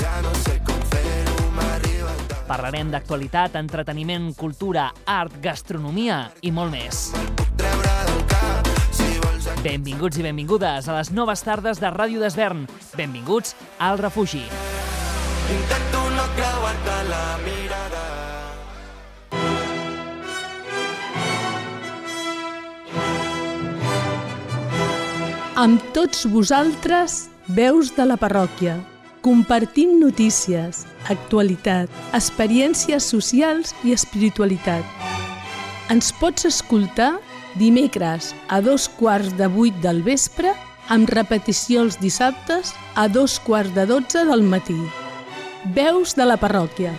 Ja no sé com fer-ho, m'arriba. Parlarem d'actualitat, entreteniment, cultura, art, gastronomia i molt més. Benvinguts i benvingudes a les noves tardes de Ràdio d'Esvern. Benvinguts al refugi. Intento no creuar-te la mirada. Amb tots vosaltres, veus de la parròquia. Compartim notícies, actualitat, experiències socials i espiritualitat. Ens pots escoltar dimecres a dos quarts de vuit del vespre amb repetició els dissabtes a dos quarts de dotze del matí. Veus de la parròquia.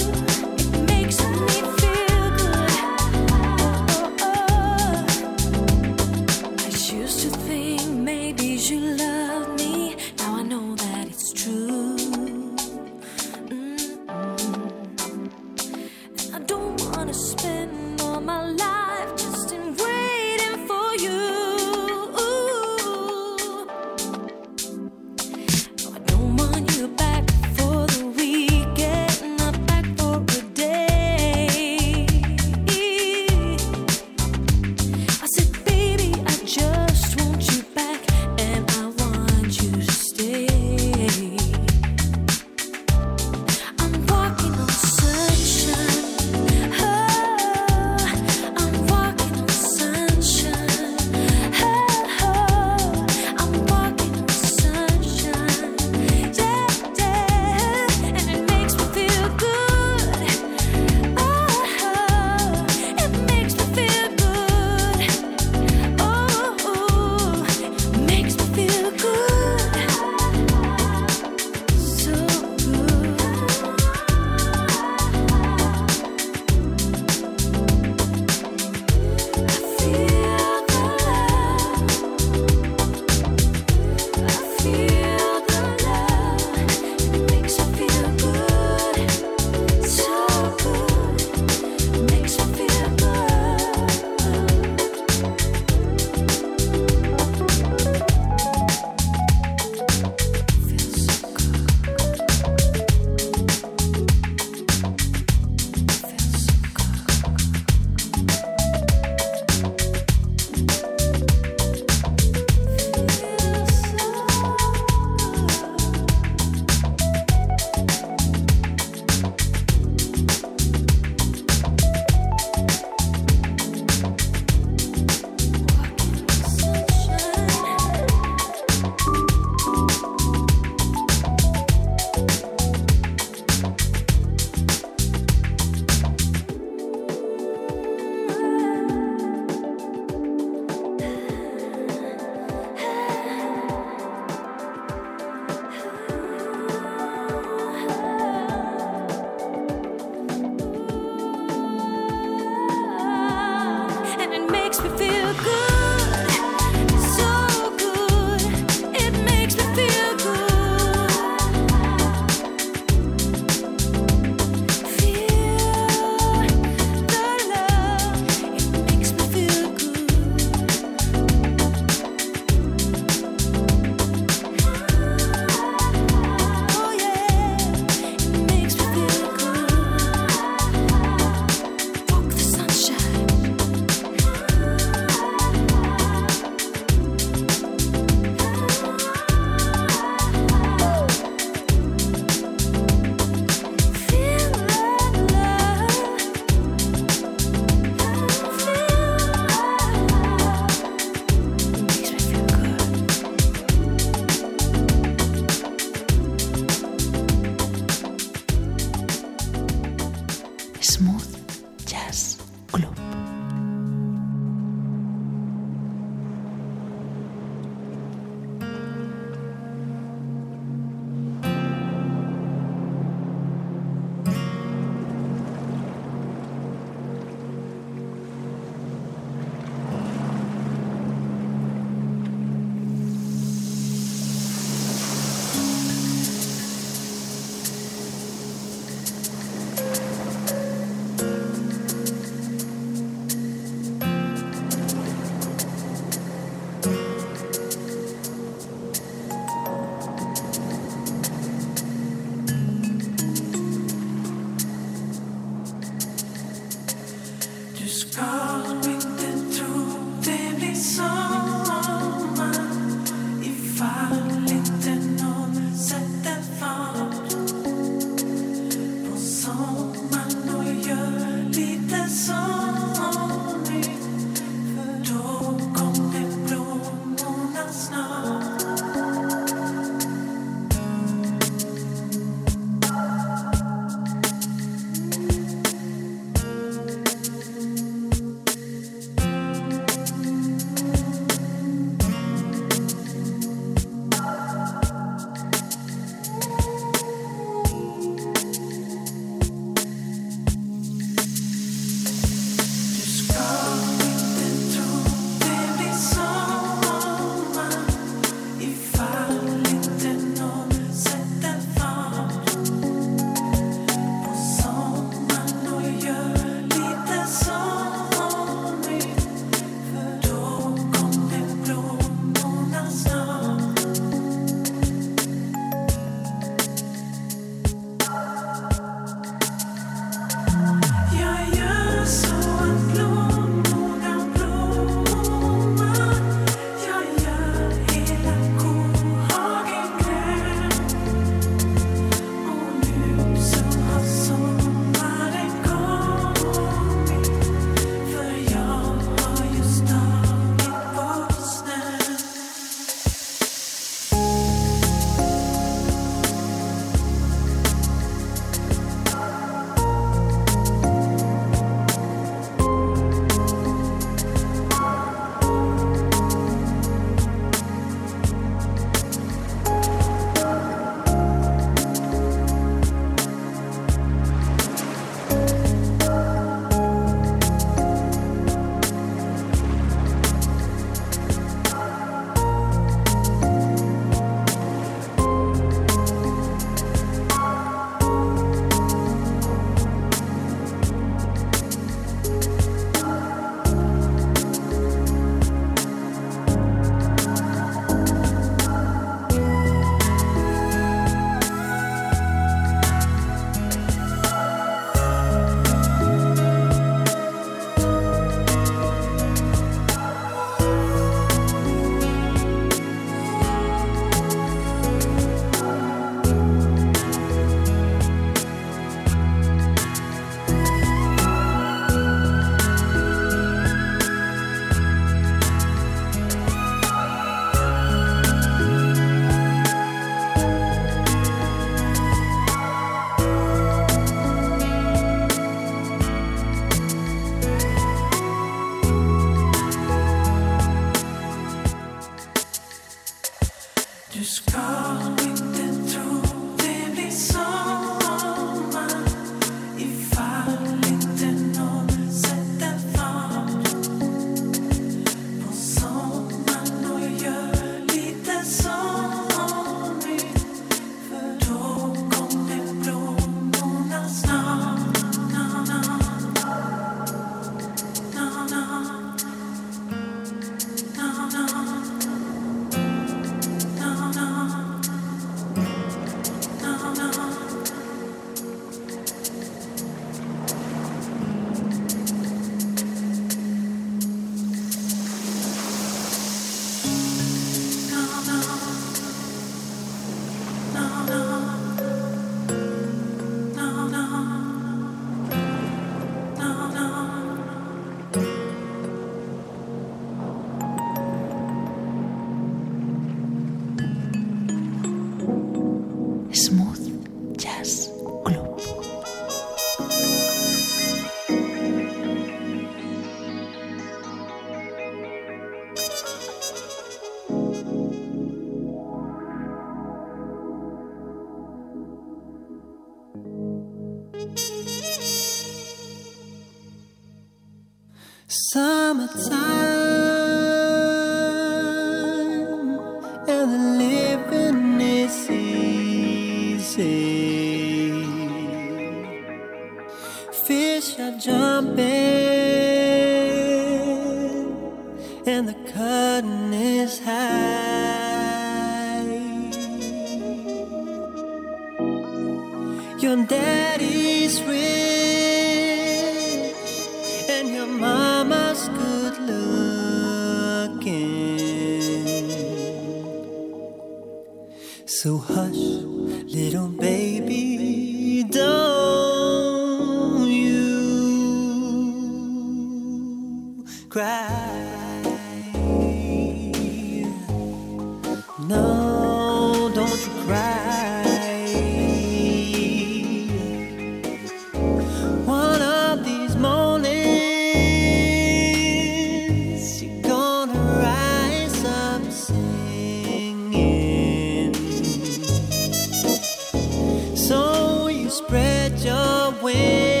your wings.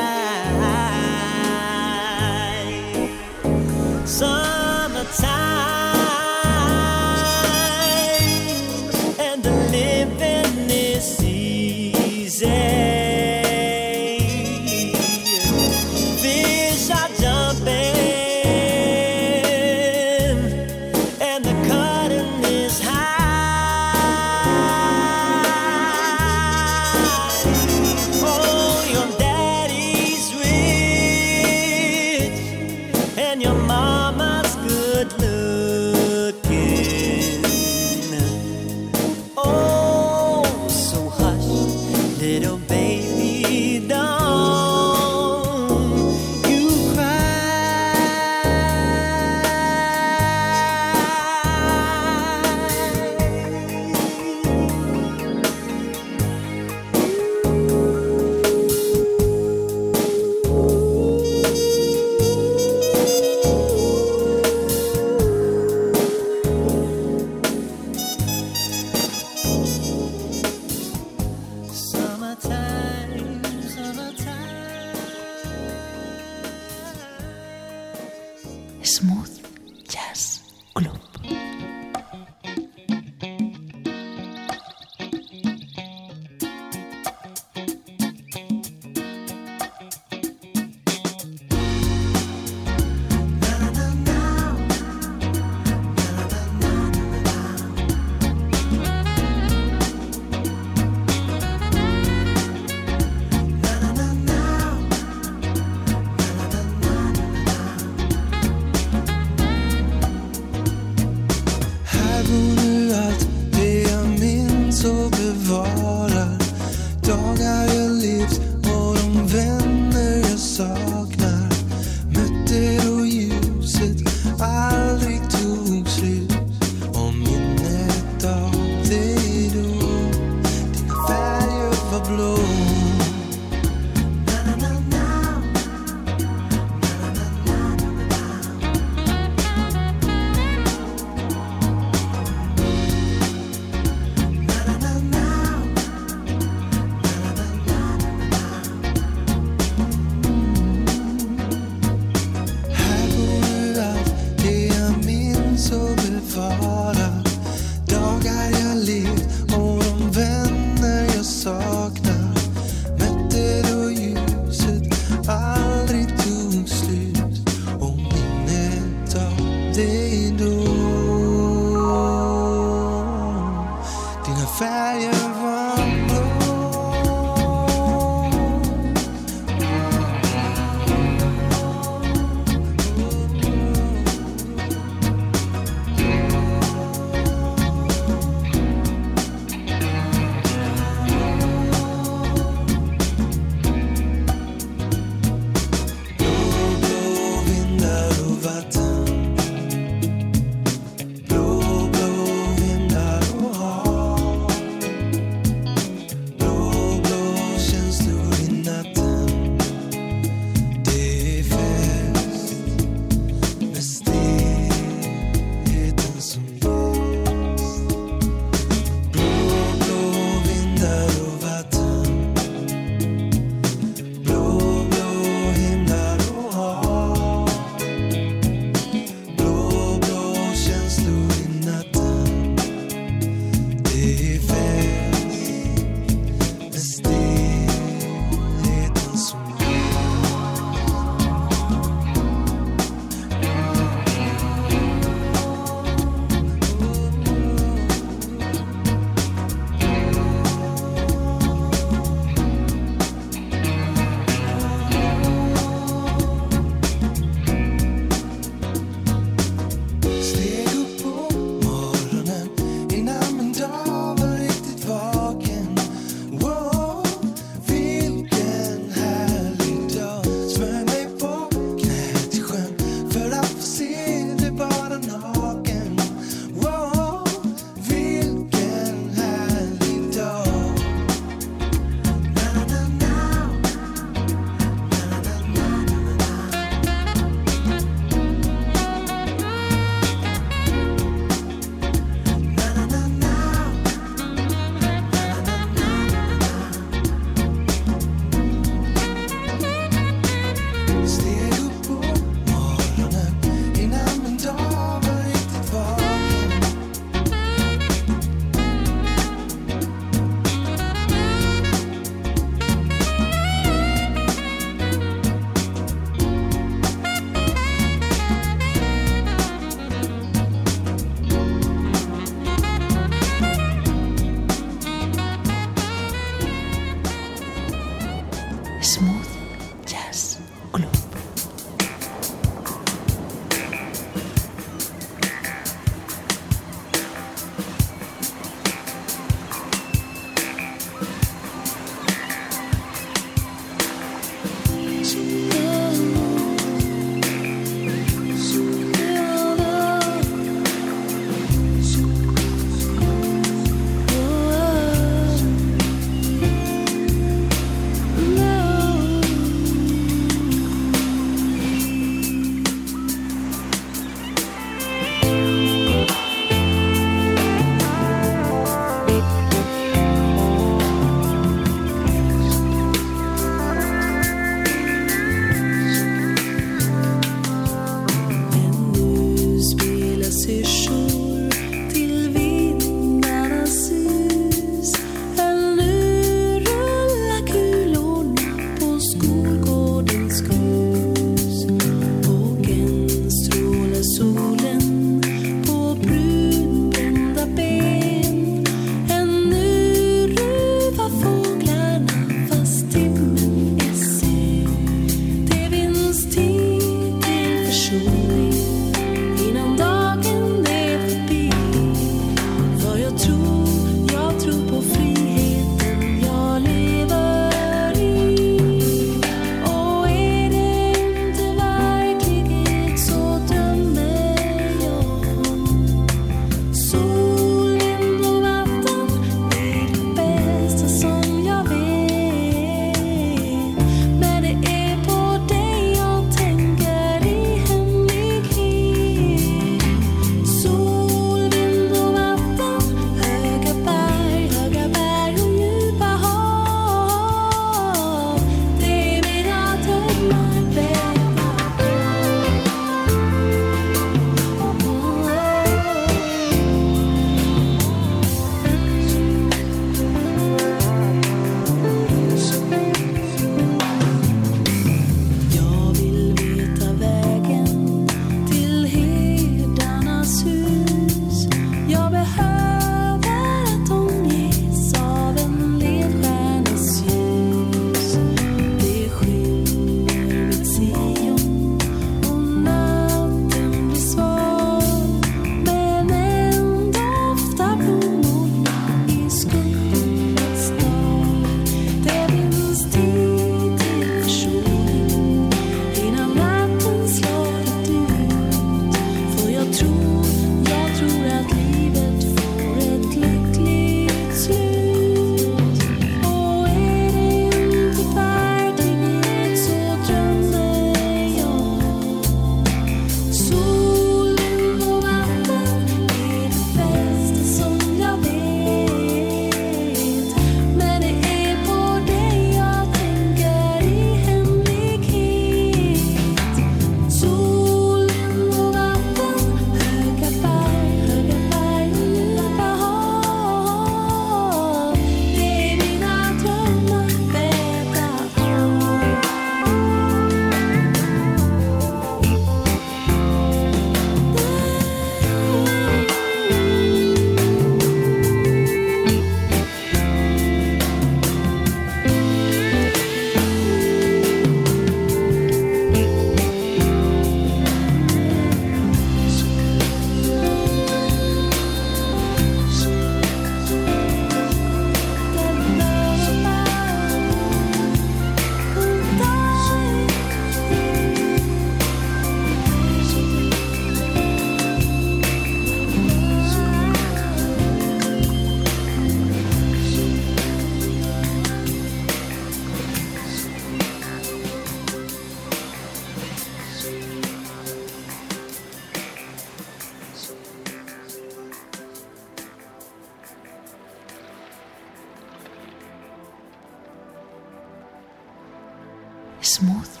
Smooth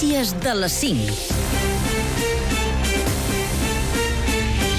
notícies de les 5.